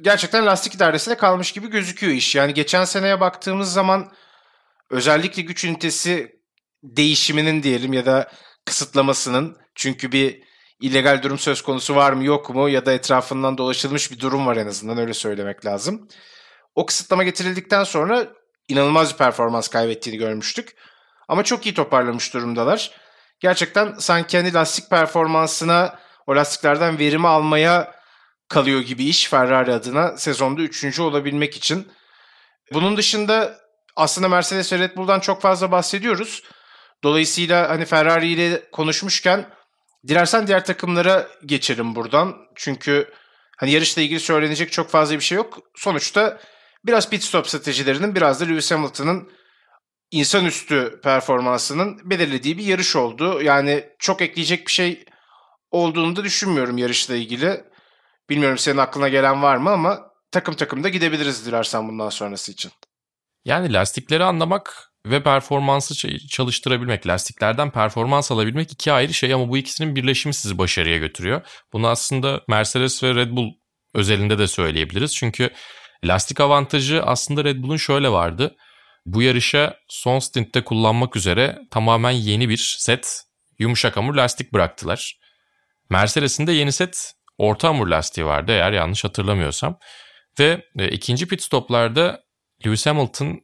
Gerçekten lastik idaresinde kalmış gibi gözüküyor iş. Yani geçen seneye baktığımız zaman özellikle güç ünitesi değişiminin diyelim ya da kısıtlamasının çünkü bir illegal durum söz konusu var mı yok mu ya da etrafından dolaşılmış bir durum var en azından öyle söylemek lazım. O kısıtlama getirildikten sonra inanılmaz bir performans kaybettiğini görmüştük. Ama çok iyi toparlamış durumdalar. Gerçekten sanki kendi lastik performansına o lastiklerden verimi almaya kalıyor gibi iş Ferrari adına sezonda üçüncü olabilmek için. Bunun dışında aslında Mercedes ve Red Bull'dan çok fazla bahsediyoruz. Dolayısıyla hani Ferrari ile konuşmuşken dilersen diğer takımlara geçelim buradan. Çünkü hani yarışla ilgili söylenecek çok fazla bir şey yok. Sonuçta biraz pit stop stratejilerinin biraz da Lewis Hamilton'ın insanüstü performansının belirlediği bir yarış oldu. Yani çok ekleyecek bir şey olduğunu da düşünmüyorum yarışla ilgili. Bilmiyorum senin aklına gelen var mı ama takım takım da gidebiliriz dilersen bundan sonrası için. Yani lastikleri anlamak ve performansı çalıştırabilmek, lastiklerden performans alabilmek iki ayrı şey ama bu ikisinin birleşimi sizi başarıya götürüyor. Bunu aslında Mercedes ve Red Bull özelinde de söyleyebiliriz. Çünkü lastik avantajı aslında Red Bull'un şöyle vardı. Bu yarışa son stintte kullanmak üzere tamamen yeni bir set yumuşak hamur lastik bıraktılar. Mercedes'in de yeni set orta hamur lastiği vardı eğer yanlış hatırlamıyorsam. Ve e, ikinci pit stoplarda Lewis Hamilton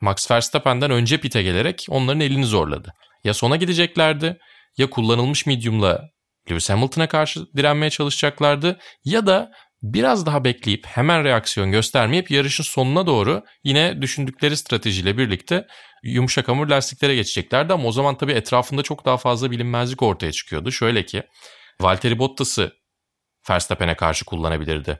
Max Verstappen'den önce pite gelerek onların elini zorladı. Ya sona gideceklerdi ya kullanılmış medium'la Lewis Hamilton'a karşı direnmeye çalışacaklardı ya da biraz daha bekleyip hemen reaksiyon göstermeyip yarışın sonuna doğru yine düşündükleri stratejiyle birlikte yumuşak hamur lastiklere geçeceklerdi ama o zaman tabii etrafında çok daha fazla bilinmezlik ortaya çıkıyordu. Şöyle ki Valtteri Bottas'ı Verstappen'e karşı kullanabilirdi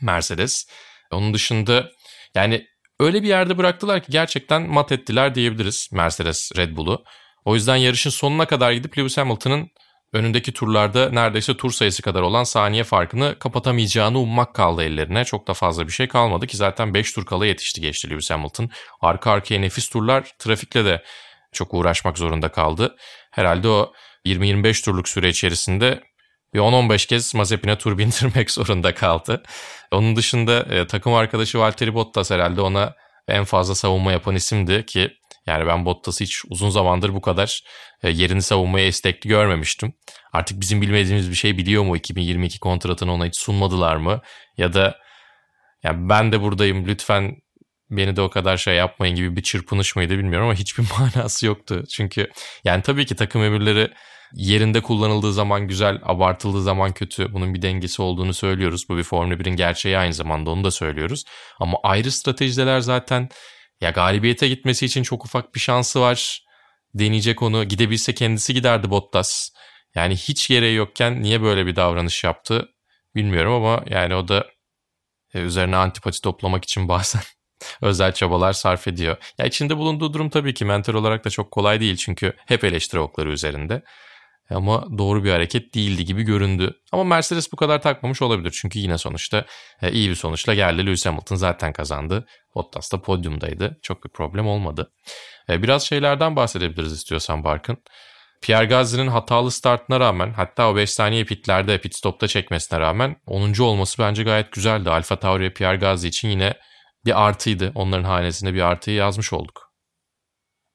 Mercedes. Onun dışında yani öyle bir yerde bıraktılar ki gerçekten mat ettiler diyebiliriz Mercedes Red Bull'u. O yüzden yarışın sonuna kadar gidip Lewis Hamilton'ın önündeki turlarda neredeyse tur sayısı kadar olan saniye farkını kapatamayacağını ummak kaldı ellerine. Çok da fazla bir şey kalmadı ki zaten 5 tur kala yetişti geçti Lewis Hamilton. Arka arkaya nefis turlar trafikle de çok uğraşmak zorunda kaldı. Herhalde o 20-25 turluk süre içerisinde bir 10-15 kez Mazepin'e tur [LAUGHS] bindirmek zorunda kaldı. Onun dışında e, takım arkadaşı Valtteri Bottas herhalde ona en fazla savunma yapan isimdi ki yani ben Bottas'ı hiç uzun zamandır bu kadar e, yerini savunmaya istekli görmemiştim. Artık bizim bilmediğimiz bir şey biliyor mu? 2022 kontratını ona hiç sunmadılar mı? Ya da yani ben de buradayım lütfen beni de o kadar şey yapmayın gibi bir çırpınış mıydı bilmiyorum ama hiçbir [LAUGHS] manası yoktu. Çünkü yani tabii ki takım emirleri yerinde kullanıldığı zaman güzel, abartıldığı zaman kötü. Bunun bir dengesi olduğunu söylüyoruz. Bu bir Formula 1'in gerçeği aynı zamanda onu da söylüyoruz. Ama ayrı stratejiler zaten ya galibiyete gitmesi için çok ufak bir şansı var. Deneyecek onu. Gidebilse kendisi giderdi Bottas. Yani hiç gereği yokken niye böyle bir davranış yaptı bilmiyorum ama yani o da e, üzerine antipati toplamak için [LAUGHS] bazen özel çabalar sarf ediyor. Ya içinde bulunduğu durum tabii ki mental olarak da çok kolay değil çünkü hep eleştiri okları üzerinde. Ama doğru bir hareket değildi gibi göründü. Ama Mercedes bu kadar takmamış olabilir. Çünkü yine sonuçta e, iyi bir sonuçla geldi. Lewis Hamilton zaten kazandı. Bottas da podyumdaydı. Çok bir problem olmadı. E, biraz şeylerden bahsedebiliriz istiyorsan Barkın. Pierre Gasly'nin hatalı startına rağmen hatta o 5 saniye pitlerde pit stopta çekmesine rağmen 10. olması bence gayet güzeldi. Alfa Tauri Pierre Gasly için yine bir artıydı. Onların hanesinde bir artıyı yazmış olduk.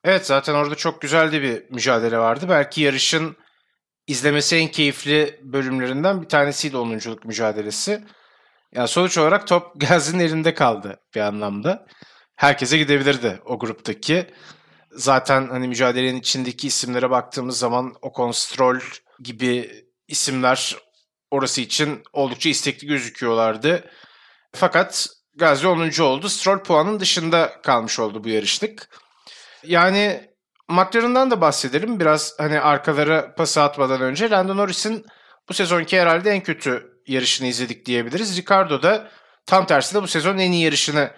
Evet zaten orada çok güzel de bir mücadele vardı. Belki yarışın izlemesi en keyifli bölümlerinden bir tanesiydi onunculuk mücadelesi. Yani sonuç olarak top [LAUGHS] Gazi'nin elinde kaldı bir anlamda. Herkese gidebilirdi o gruptaki. Zaten hani mücadelenin içindeki isimlere baktığımız zaman Ocon Stroll gibi isimler orası için oldukça istekli gözüküyorlardı. Fakat Gazi 10. oldu. Stroll puanın dışında kalmış oldu bu yarışlık. Yani McLaren'dan da bahsedelim. Biraz hani arkalara pas atmadan önce Lando Norris'in bu sezonki herhalde en kötü yarışını izledik diyebiliriz. Ricardo da tam tersi de bu sezon en iyi yarışını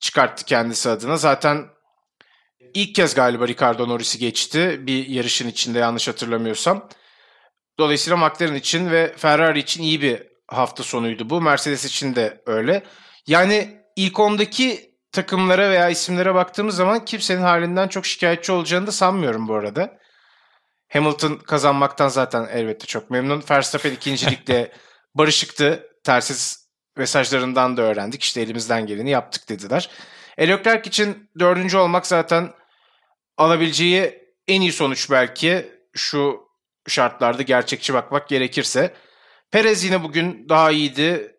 çıkarttı kendisi adına. Zaten ilk kez galiba Ricardo Norris'i geçti bir yarışın içinde yanlış hatırlamıyorsam. Dolayısıyla McLaren için ve Ferrari için iyi bir hafta sonuydu bu. Mercedes için de öyle. Yani ilk ondaki takımlara veya isimlere baktığımız zaman kimsenin halinden çok şikayetçi olacağını da sanmıyorum bu arada. Hamilton kazanmaktan zaten elbette çok memnun. Verstappen ikincilikle [LAUGHS] barışıktı. Tersiz mesajlarından da öğrendik. İşte elimizden geleni yaptık dediler. Leclerc için dördüncü olmak zaten alabileceği en iyi sonuç belki şu şartlarda gerçekçi bakmak gerekirse. Perez yine bugün daha iyiydi.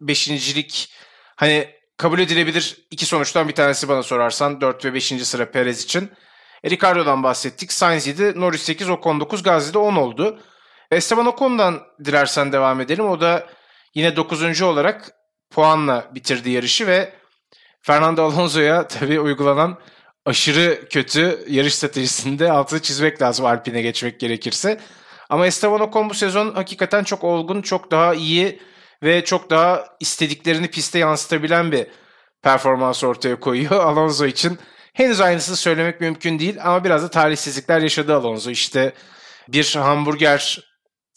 Beşincilik hani kabul edilebilir iki sonuçtan bir tanesi bana sorarsan. 4 ve 5. sıra Perez için. E, Ricardo'dan bahsettik. Sainz 7, Norris 8, Ocon 9, Gazi'de 10 oldu. Esteban Ocon'dan dilersen devam edelim. O da yine 9. olarak puanla bitirdi yarışı ve Fernando Alonso'ya tabii uygulanan aşırı kötü yarış stratejisinde altını çizmek lazım Alpine geçmek gerekirse. Ama Esteban Ocon bu sezon hakikaten çok olgun, çok daha iyi ve çok daha istediklerini piste yansıtabilen bir performans ortaya koyuyor. [LAUGHS] Alonso için henüz aynısını söylemek mümkün değil ama biraz da talihsizlikler yaşadı Alonso. İşte bir hamburger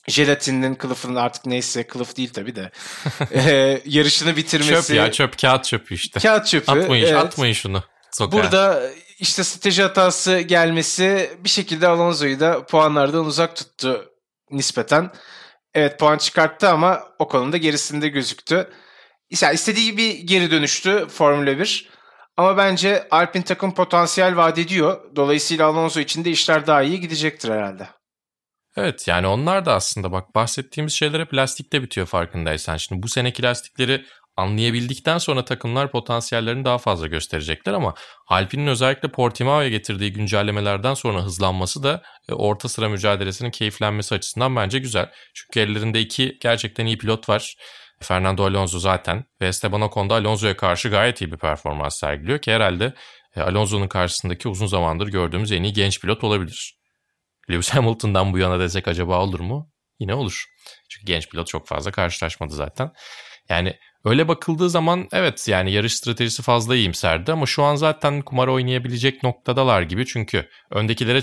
jelatininin kılıfının artık neyse kılıf değil tabii de [LAUGHS] e, yarışını bitirmesi. Çöp ya çöp kağıt çöpü işte. Kağıt çöpü. Atmayın, evet. atmayın şunu. Sokağa. Burada işte strateji hatası gelmesi bir şekilde Alonso'yu da puanlardan uzak tuttu nispeten. Evet puan çıkarttı ama o konuda gerisinde gözüktü. Yani istediği gibi geri dönüştü Formula 1. Ama bence Alpine takım potansiyel vaat ediyor. Dolayısıyla Alonso için de işler daha iyi gidecektir herhalde. Evet yani onlar da aslında bak bahsettiğimiz şeyler hep lastikte bitiyor farkındaysan. Şimdi bu seneki lastikleri anlayabildikten sonra takımlar potansiyellerini daha fazla gösterecekler ama Alpine'in özellikle Portimao'ya getirdiği güncellemelerden sonra hızlanması da e, orta sıra mücadelesinin keyiflenmesi açısından bence güzel. Çünkü ellerinde iki gerçekten iyi pilot var. Fernando Alonso zaten ve Esteban Ocon da Alonso'ya karşı gayet iyi bir performans sergiliyor ki herhalde e, Alonso'nun karşısındaki uzun zamandır gördüğümüz en iyi genç pilot olabilir. Lewis Hamilton'dan bu yana desek acaba olur mu? Yine olur. Çünkü genç pilot çok fazla karşılaşmadı zaten. Yani öyle bakıldığı zaman evet yani yarış stratejisi fazla iyimserdi ama şu an zaten kumar oynayabilecek noktadalar gibi. Çünkü öndekilere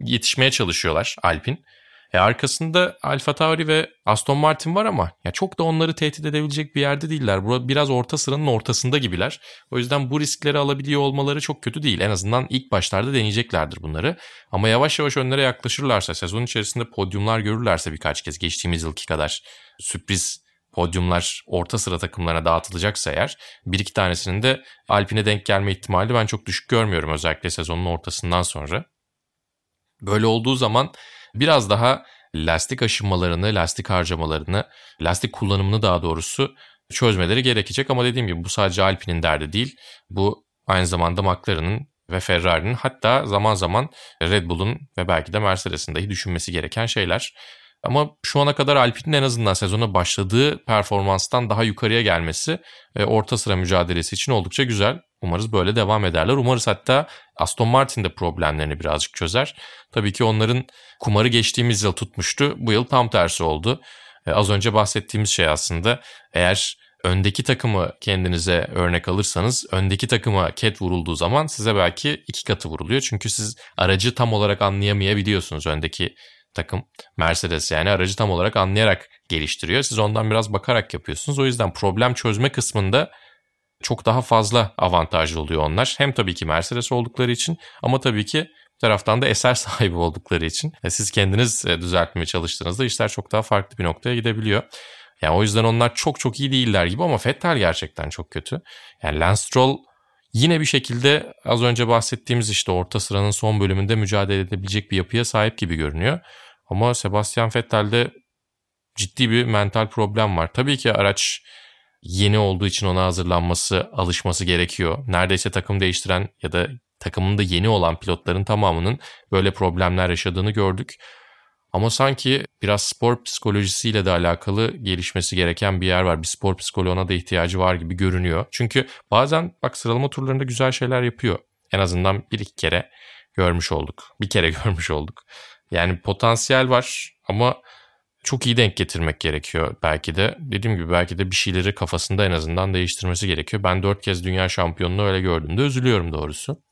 yetişmeye çalışıyorlar Alpin. E arkasında Alfa Tauri ve Aston Martin var ama ya çok da onları tehdit edebilecek bir yerde değiller. Burada biraz orta sıranın ortasında gibiler. O yüzden bu riskleri alabiliyor olmaları çok kötü değil. En azından ilk başlarda deneyeceklerdir bunları. Ama yavaş yavaş önlere yaklaşırlarsa, sezon içerisinde podyumlar görürlerse birkaç kez geçtiğimiz yılki kadar sürpriz podyumlar orta sıra takımlarına dağıtılacaksa eğer bir iki tanesinin de Alpine denk gelme ihtimali ben çok düşük görmüyorum özellikle sezonun ortasından sonra. Böyle olduğu zaman biraz daha lastik aşınmalarını, lastik harcamalarını, lastik kullanımını daha doğrusu çözmeleri gerekecek. Ama dediğim gibi bu sadece Alpine'in derdi değil. Bu aynı zamanda McLaren'ın ve Ferrari'nin hatta zaman zaman Red Bull'un ve belki de Mercedes'in dahi düşünmesi gereken şeyler. Ama şu ana kadar Alpine'in en azından sezona başladığı performanstan daha yukarıya gelmesi e, orta sıra mücadelesi için oldukça güzel. Umarız böyle devam ederler. Umarız hatta Aston Martin de problemlerini birazcık çözer. Tabii ki onların kumarı geçtiğimiz yıl tutmuştu. Bu yıl tam tersi oldu. E, az önce bahsettiğimiz şey aslında eğer öndeki takımı kendinize örnek alırsanız öndeki takıma ket vurulduğu zaman size belki iki katı vuruluyor. Çünkü siz aracı tam olarak anlayamayabiliyorsunuz öndeki takım Mercedes yani aracı tam olarak anlayarak geliştiriyor. Siz ondan biraz bakarak yapıyorsunuz. O yüzden problem çözme kısmında çok daha fazla avantajlı oluyor onlar. Hem tabii ki Mercedes oldukları için ama tabii ki bir taraftan da eser [LAUGHS] sahibi oldukları için. E, siz kendiniz e, düzeltmeye çalıştığınızda işler çok daha farklı bir noktaya gidebiliyor. Yani o yüzden onlar çok çok iyi değiller gibi ama Vettel gerçekten çok kötü. Yani Lance Stroll yine bir şekilde az önce bahsettiğimiz işte orta sıranın son bölümünde mücadele edebilecek bir yapıya sahip gibi görünüyor. Ama Sebastian Vettel'de ciddi bir mental problem var. Tabii ki araç yeni olduğu için ona hazırlanması, alışması gerekiyor. Neredeyse takım değiştiren ya da takımında yeni olan pilotların tamamının böyle problemler yaşadığını gördük. Ama sanki biraz spor psikolojisiyle de alakalı gelişmesi gereken bir yer var. Bir spor psikoloğuna da ihtiyacı var gibi görünüyor. Çünkü bazen bak sıralama turlarında güzel şeyler yapıyor. En azından bir iki kere görmüş olduk. Bir kere [LAUGHS] görmüş olduk. Yani potansiyel var ama çok iyi denk getirmek gerekiyor belki de. Dediğim gibi belki de bir şeyleri kafasında en azından değiştirmesi gerekiyor. Ben dört kez dünya şampiyonluğu öyle gördüğümde üzülüyorum doğrusu.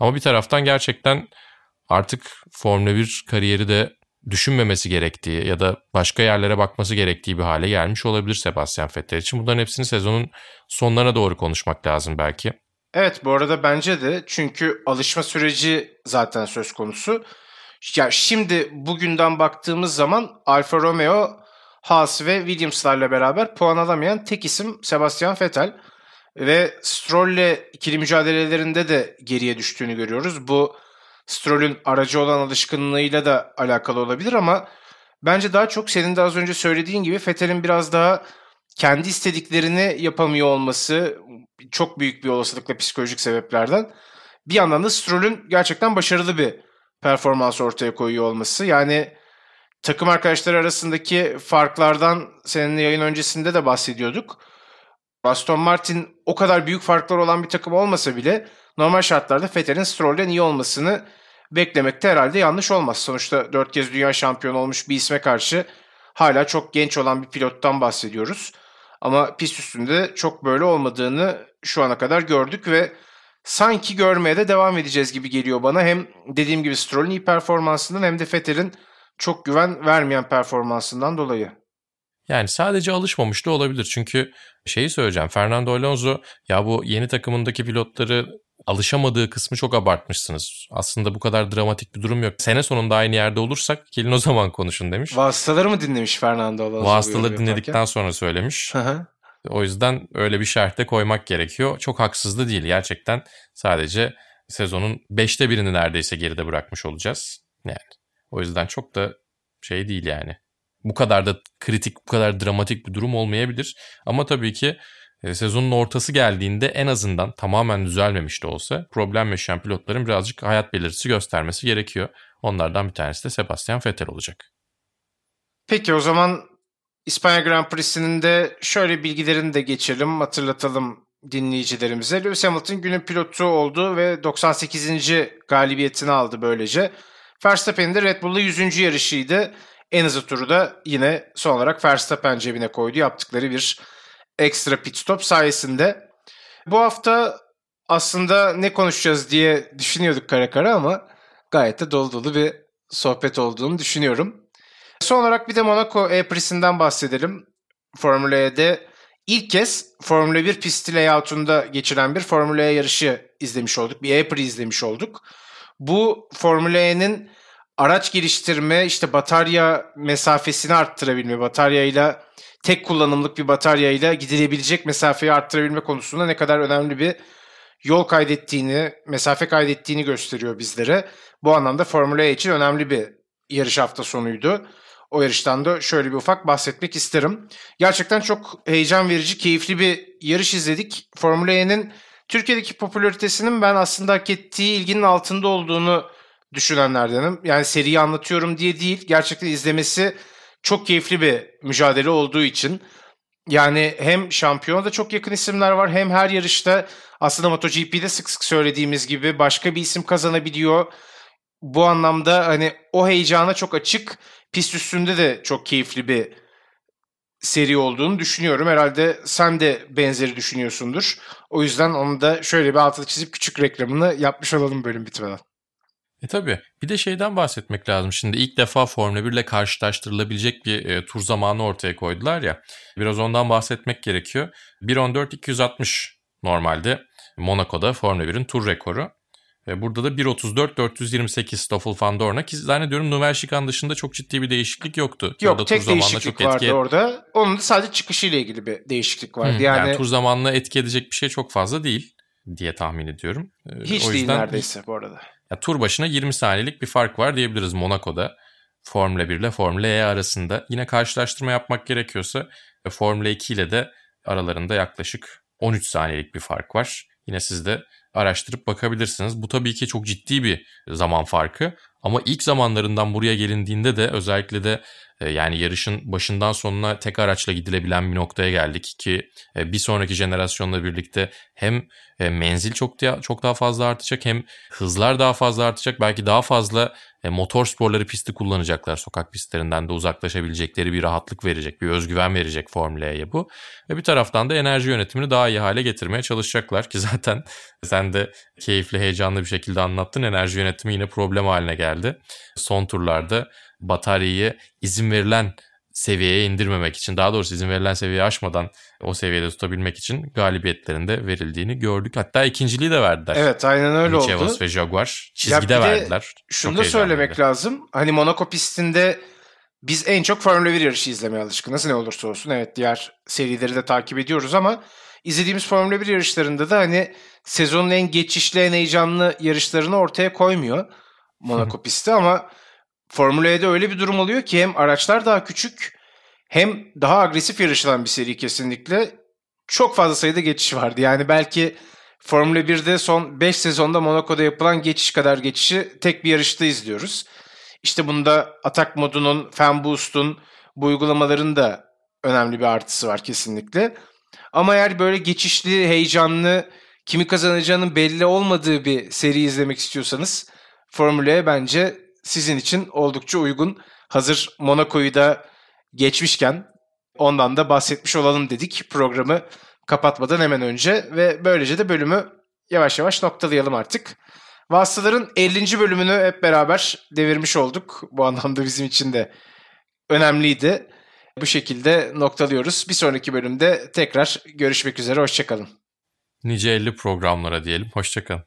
Ama bir taraftan gerçekten artık Formula 1 kariyeri de düşünmemesi gerektiği ya da başka yerlere bakması gerektiği bir hale gelmiş olabilir Sebastian Vettel için. Bunların hepsini sezonun sonlarına doğru konuşmak lazım belki. Evet bu arada bence de çünkü alışma süreci zaten söz konusu. Ya şimdi bugünden baktığımız zaman Alfa Romeo, Haas ve Williams'larla beraber puan alamayan tek isim Sebastian Vettel. Ve Stroll'le ikili mücadelelerinde de geriye düştüğünü görüyoruz. Bu Stroll'ün aracı olan alışkınlığıyla da alakalı olabilir ama bence daha çok senin de az önce söylediğin gibi Vettel'in biraz daha kendi istediklerini yapamıyor olması çok büyük bir olasılıkla psikolojik sebeplerden. Bir yandan da Stroll'ün gerçekten başarılı bir performans ortaya koyuyor olması. Yani takım arkadaşları arasındaki farklardan seninle yayın öncesinde de bahsediyorduk. Aston Martin o kadar büyük farklar olan bir takım olmasa bile normal şartlarda Vettel'in Stroll'den iyi olmasını beklemekte herhalde yanlış olmaz. Sonuçta 4 kez dünya şampiyonu olmuş bir isme karşı hala çok genç olan bir pilottan bahsediyoruz. Ama pist üstünde çok böyle olmadığını şu ana kadar gördük ve sanki görmeye de devam edeceğiz gibi geliyor bana. Hem dediğim gibi Stroll'ün iyi performansından hem de Vettel'in çok güven vermeyen performansından dolayı. Yani sadece alışmamış da olabilir. Çünkü şeyi söyleyeceğim. Fernando Alonso ya bu yeni takımındaki pilotları alışamadığı kısmı çok abartmışsınız. Aslında bu kadar dramatik bir durum yok. Sene sonunda aynı yerde olursak gelin o zaman konuşun demiş. Vasıtaları mı dinlemiş Fernando Alonso? Vasıtaları dinledikten sonra söylemiş. O yüzden öyle bir şerhte koymak gerekiyor. Çok haksız da değil. Gerçekten sadece sezonun beşte birini neredeyse geride bırakmış olacağız. Yani o yüzden çok da şey değil yani. Bu kadar da kritik, bu kadar dramatik bir durum olmayabilir. Ama tabii ki e, sezonun ortası geldiğinde en azından tamamen düzelmemiş de olsa problem yaşayan pilotların birazcık hayat belirtisi göstermesi gerekiyor. Onlardan bir tanesi de Sebastian Vettel olacak. Peki o zaman İspanya Grand Prix'sinin de şöyle bilgilerini de geçelim, hatırlatalım dinleyicilerimize. Lewis Hamilton günün pilotu oldu ve 98. galibiyetini aldı böylece. Verstappen'in de Red Bull'la 100. yarışıydı. En hızlı turu da yine son olarak Verstappen cebine koydu. Yaptıkları bir ekstra pit stop sayesinde. Bu hafta aslında ne konuşacağız diye düşünüyorduk kara kara ama gayet de dolu dolu bir sohbet olduğunu düşünüyorum. Son olarak bir de Monaco E-Prix'sinden bahsedelim. Formula E'de ilk kez Formula 1 pisti layout'unda geçiren bir Formula E yarışı izlemiş olduk. Bir E-Prix izlemiş olduk. Bu Formula E'nin araç geliştirme, işte batarya mesafesini arttırabilme, bataryayla tek kullanımlık bir bataryayla gidilebilecek mesafeyi arttırabilme konusunda ne kadar önemli bir yol kaydettiğini, mesafe kaydettiğini gösteriyor bizlere. Bu anlamda Formula E için önemli bir yarış hafta sonuydu. O yarıştan da şöyle bir ufak bahsetmek isterim. Gerçekten çok heyecan verici, keyifli bir yarış izledik. Formula E'nin Türkiye'deki popülaritesinin ben aslında hak ettiği ilginin altında olduğunu düşünenlerdenim. Yani seriyi anlatıyorum diye değil, gerçekten izlemesi çok keyifli bir mücadele olduğu için. Yani hem şampiyona da çok yakın isimler var hem her yarışta aslında MotoGP'de sık sık söylediğimiz gibi başka bir isim kazanabiliyor. Bu anlamda hani o heyecana çok açık, pist üstünde de çok keyifli bir seri olduğunu düşünüyorum. Herhalde sen de benzeri düşünüyorsundur. O yüzden onu da şöyle bir altını çizip küçük reklamını yapmış olalım bölüm bitmeden. E tabii. Bir de şeyden bahsetmek lazım. Şimdi ilk defa Formula 1 ile karşılaştırılabilecek bir e, tur zamanı ortaya koydular ya. Biraz ondan bahsetmek gerekiyor. 1.14.260 normalde Monaco'da Formula 1'in tur rekoru. E, burada da 1.34.428 Stoffel van Dorn'a ki zannediyorum Nuvel Şikan dışında çok ciddi bir değişiklik yoktu. Yok Orada tek değişiklik çok vardı etki... orada. Onun da sadece çıkışıyla ilgili bir değişiklik vardı. Hmm, yani... yani tur zamanına etki edecek bir şey çok fazla değil diye tahmin ediyorum. E, Hiç o yüzden... değil neredeyse bu arada. Ya, tur başına 20 saniyelik bir fark var diyebiliriz Monaco'da. Formula 1 ile Formula E arasında. Yine karşılaştırma yapmak gerekiyorsa e, Formula 2 ile de aralarında yaklaşık 13 saniyelik bir fark var. Yine siz de araştırıp bakabilirsiniz. Bu tabii ki çok ciddi bir zaman farkı. Ama ilk zamanlarından buraya gelindiğinde de özellikle de yani yarışın başından sonuna tek araçla gidilebilen bir noktaya geldik ki e, bir sonraki jenerasyonla birlikte hem e, menzil çok daha, çok daha fazla artacak hem hızlar daha fazla artacak. Belki daha fazla motor sporları pisti kullanacaklar. Sokak pistlerinden de uzaklaşabilecekleri bir rahatlık verecek, bir özgüven verecek Formula E'ye bu. Ve bir taraftan da enerji yönetimini daha iyi hale getirmeye çalışacaklar ki [LAUGHS] zaten sen de keyifli, heyecanlı bir şekilde anlattın. Enerji yönetimi yine problem haline geldi. Son turlarda bataryayı izin verilen seviyeye indirmemek için daha doğrusu izin verilen seviyeyi aşmadan o seviyede tutabilmek için galibiyetlerinde verildiğini gördük. Hatta ikinciliği de verdiler. Evet aynen öyle Mitch oldu. Evans ve Jaguar çizgide verdiler. Şunu da söylemek lazım. Hani Monaco pistinde biz en çok Formula 1 yarışı izlemeye alışkınız ne olursa olsun. Evet diğer serileri de takip ediyoruz ama izlediğimiz Formula 1 yarışlarında da hani sezonun en geçişli en heyecanlı yarışlarını ortaya koymuyor Monaco pisti ama Formula E'de öyle bir durum oluyor ki hem araçlar daha küçük hem daha agresif yarışılan bir seri kesinlikle. Çok fazla sayıda geçiş vardı. Yani belki Formula 1'de son 5 sezonda Monaco'da yapılan geçiş kadar geçişi tek bir yarışta izliyoruz. İşte bunda atak modunun, fan boost'un, bu uygulamaların da önemli bir artısı var kesinlikle. Ama eğer böyle geçişli, heyecanlı, kimi kazanacağının belli olmadığı bir seri izlemek istiyorsanız Formula'ya bence sizin için oldukça uygun. Hazır Monaco'yu da geçmişken ondan da bahsetmiş olalım dedik programı kapatmadan hemen önce ve böylece de bölümü yavaş yavaş noktalayalım artık. Vasıtaların 50. bölümünü hep beraber devirmiş olduk. Bu anlamda bizim için de önemliydi. Bu şekilde noktalıyoruz. Bir sonraki bölümde tekrar görüşmek üzere. Hoşçakalın. Nice 50 programlara diyelim. Hoşçakalın.